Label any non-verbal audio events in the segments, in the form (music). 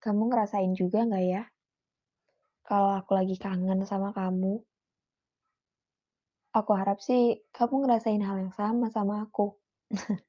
Kamu ngerasain juga nggak ya? Kalau aku lagi kangen sama kamu. Aku harap sih kamu ngerasain hal yang sama sama aku. (laughs)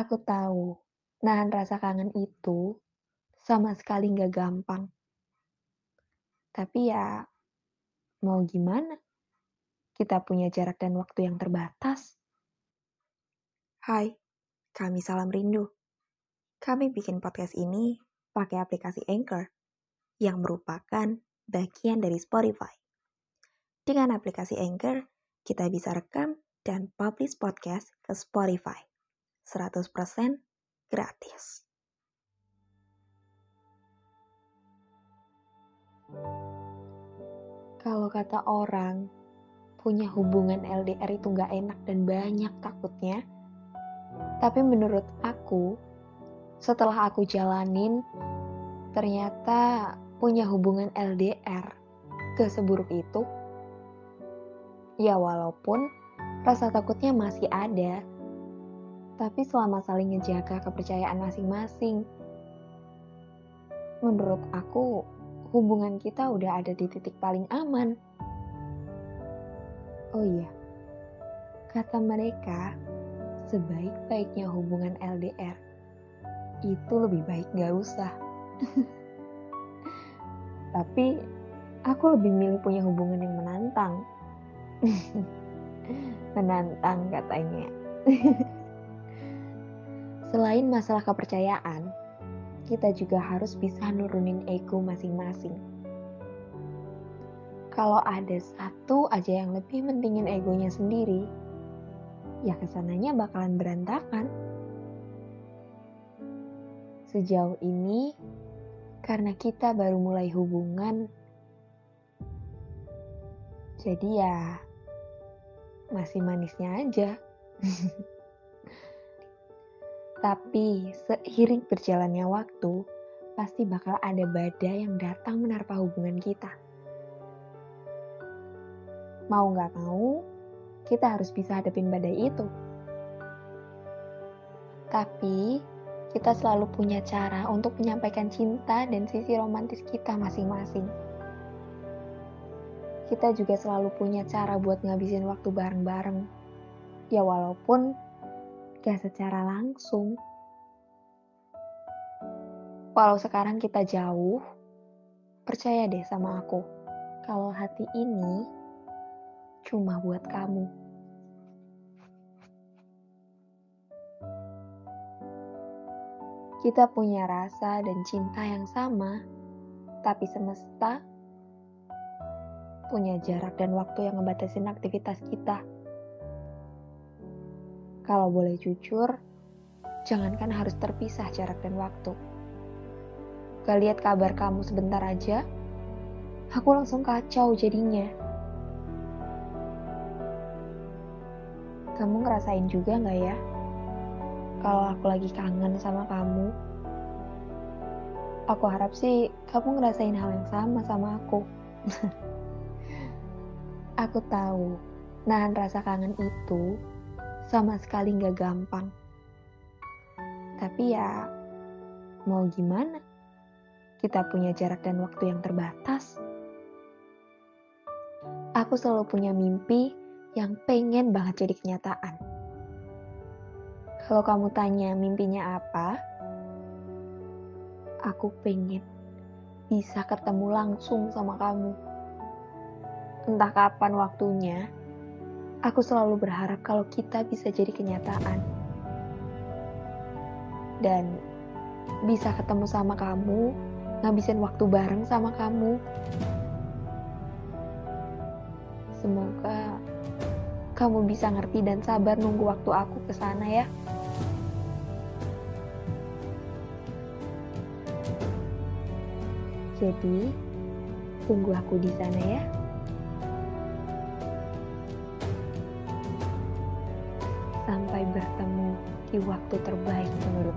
aku tahu, nahan rasa kangen itu sama sekali nggak gampang. Tapi ya, mau gimana? Kita punya jarak dan waktu yang terbatas. Hai, kami Salam Rindu. Kami bikin podcast ini pakai aplikasi Anchor, yang merupakan bagian dari Spotify. Dengan aplikasi Anchor, kita bisa rekam dan publish podcast ke Spotify. 100% gratis. Kalau kata orang, punya hubungan LDR itu nggak enak dan banyak takutnya. Tapi menurut aku, setelah aku jalanin, ternyata punya hubungan LDR ke seburuk itu. Ya walaupun rasa takutnya masih ada, tapi selama saling ngejaga kepercayaan masing-masing, menurut aku hubungan kita udah ada di titik paling aman. Oh iya, kata mereka, sebaik-baiknya hubungan LDR itu lebih baik gak usah. (laughs) Tapi aku lebih milih punya hubungan yang menantang. (laughs) menantang katanya. (laughs) Selain masalah kepercayaan, kita juga harus bisa nurunin ego masing-masing. Kalau ada satu aja yang lebih mentingin egonya sendiri, ya ke sananya bakalan berantakan. Sejauh ini, karena kita baru mulai hubungan, jadi ya masih manisnya aja. (laughs) Tapi seiring berjalannya waktu, pasti bakal ada badai yang datang menerpa hubungan kita. Mau nggak mau, kita harus bisa hadapin badai itu. Tapi, kita selalu punya cara untuk menyampaikan cinta dan sisi romantis kita masing-masing. Kita juga selalu punya cara buat ngabisin waktu bareng-bareng. Ya walaupun gak secara langsung. Walau sekarang kita jauh, percaya deh sama aku, kalau hati ini cuma buat kamu. Kita punya rasa dan cinta yang sama, tapi semesta punya jarak dan waktu yang ngebatasin aktivitas kita. Kalau boleh jujur, jangankan harus terpisah jarak dan waktu. Gak lihat kabar kamu sebentar aja, aku langsung kacau jadinya. Kamu ngerasain juga gak ya? Kalau aku lagi kangen sama kamu, aku harap sih kamu ngerasain hal yang sama sama aku. (laughs) aku tahu, nahan rasa kangen itu sama sekali nggak gampang. Tapi ya, mau gimana? Kita punya jarak dan waktu yang terbatas. Aku selalu punya mimpi yang pengen banget jadi kenyataan. Kalau kamu tanya mimpinya apa, aku pengen bisa ketemu langsung sama kamu. Entah kapan waktunya, Aku selalu berharap kalau kita bisa jadi kenyataan. Dan bisa ketemu sama kamu, ngabisin waktu bareng sama kamu. Semoga kamu bisa ngerti dan sabar nunggu waktu aku ke sana ya. Jadi, tunggu aku di sana ya. Sampai bertemu di waktu terbaik menurut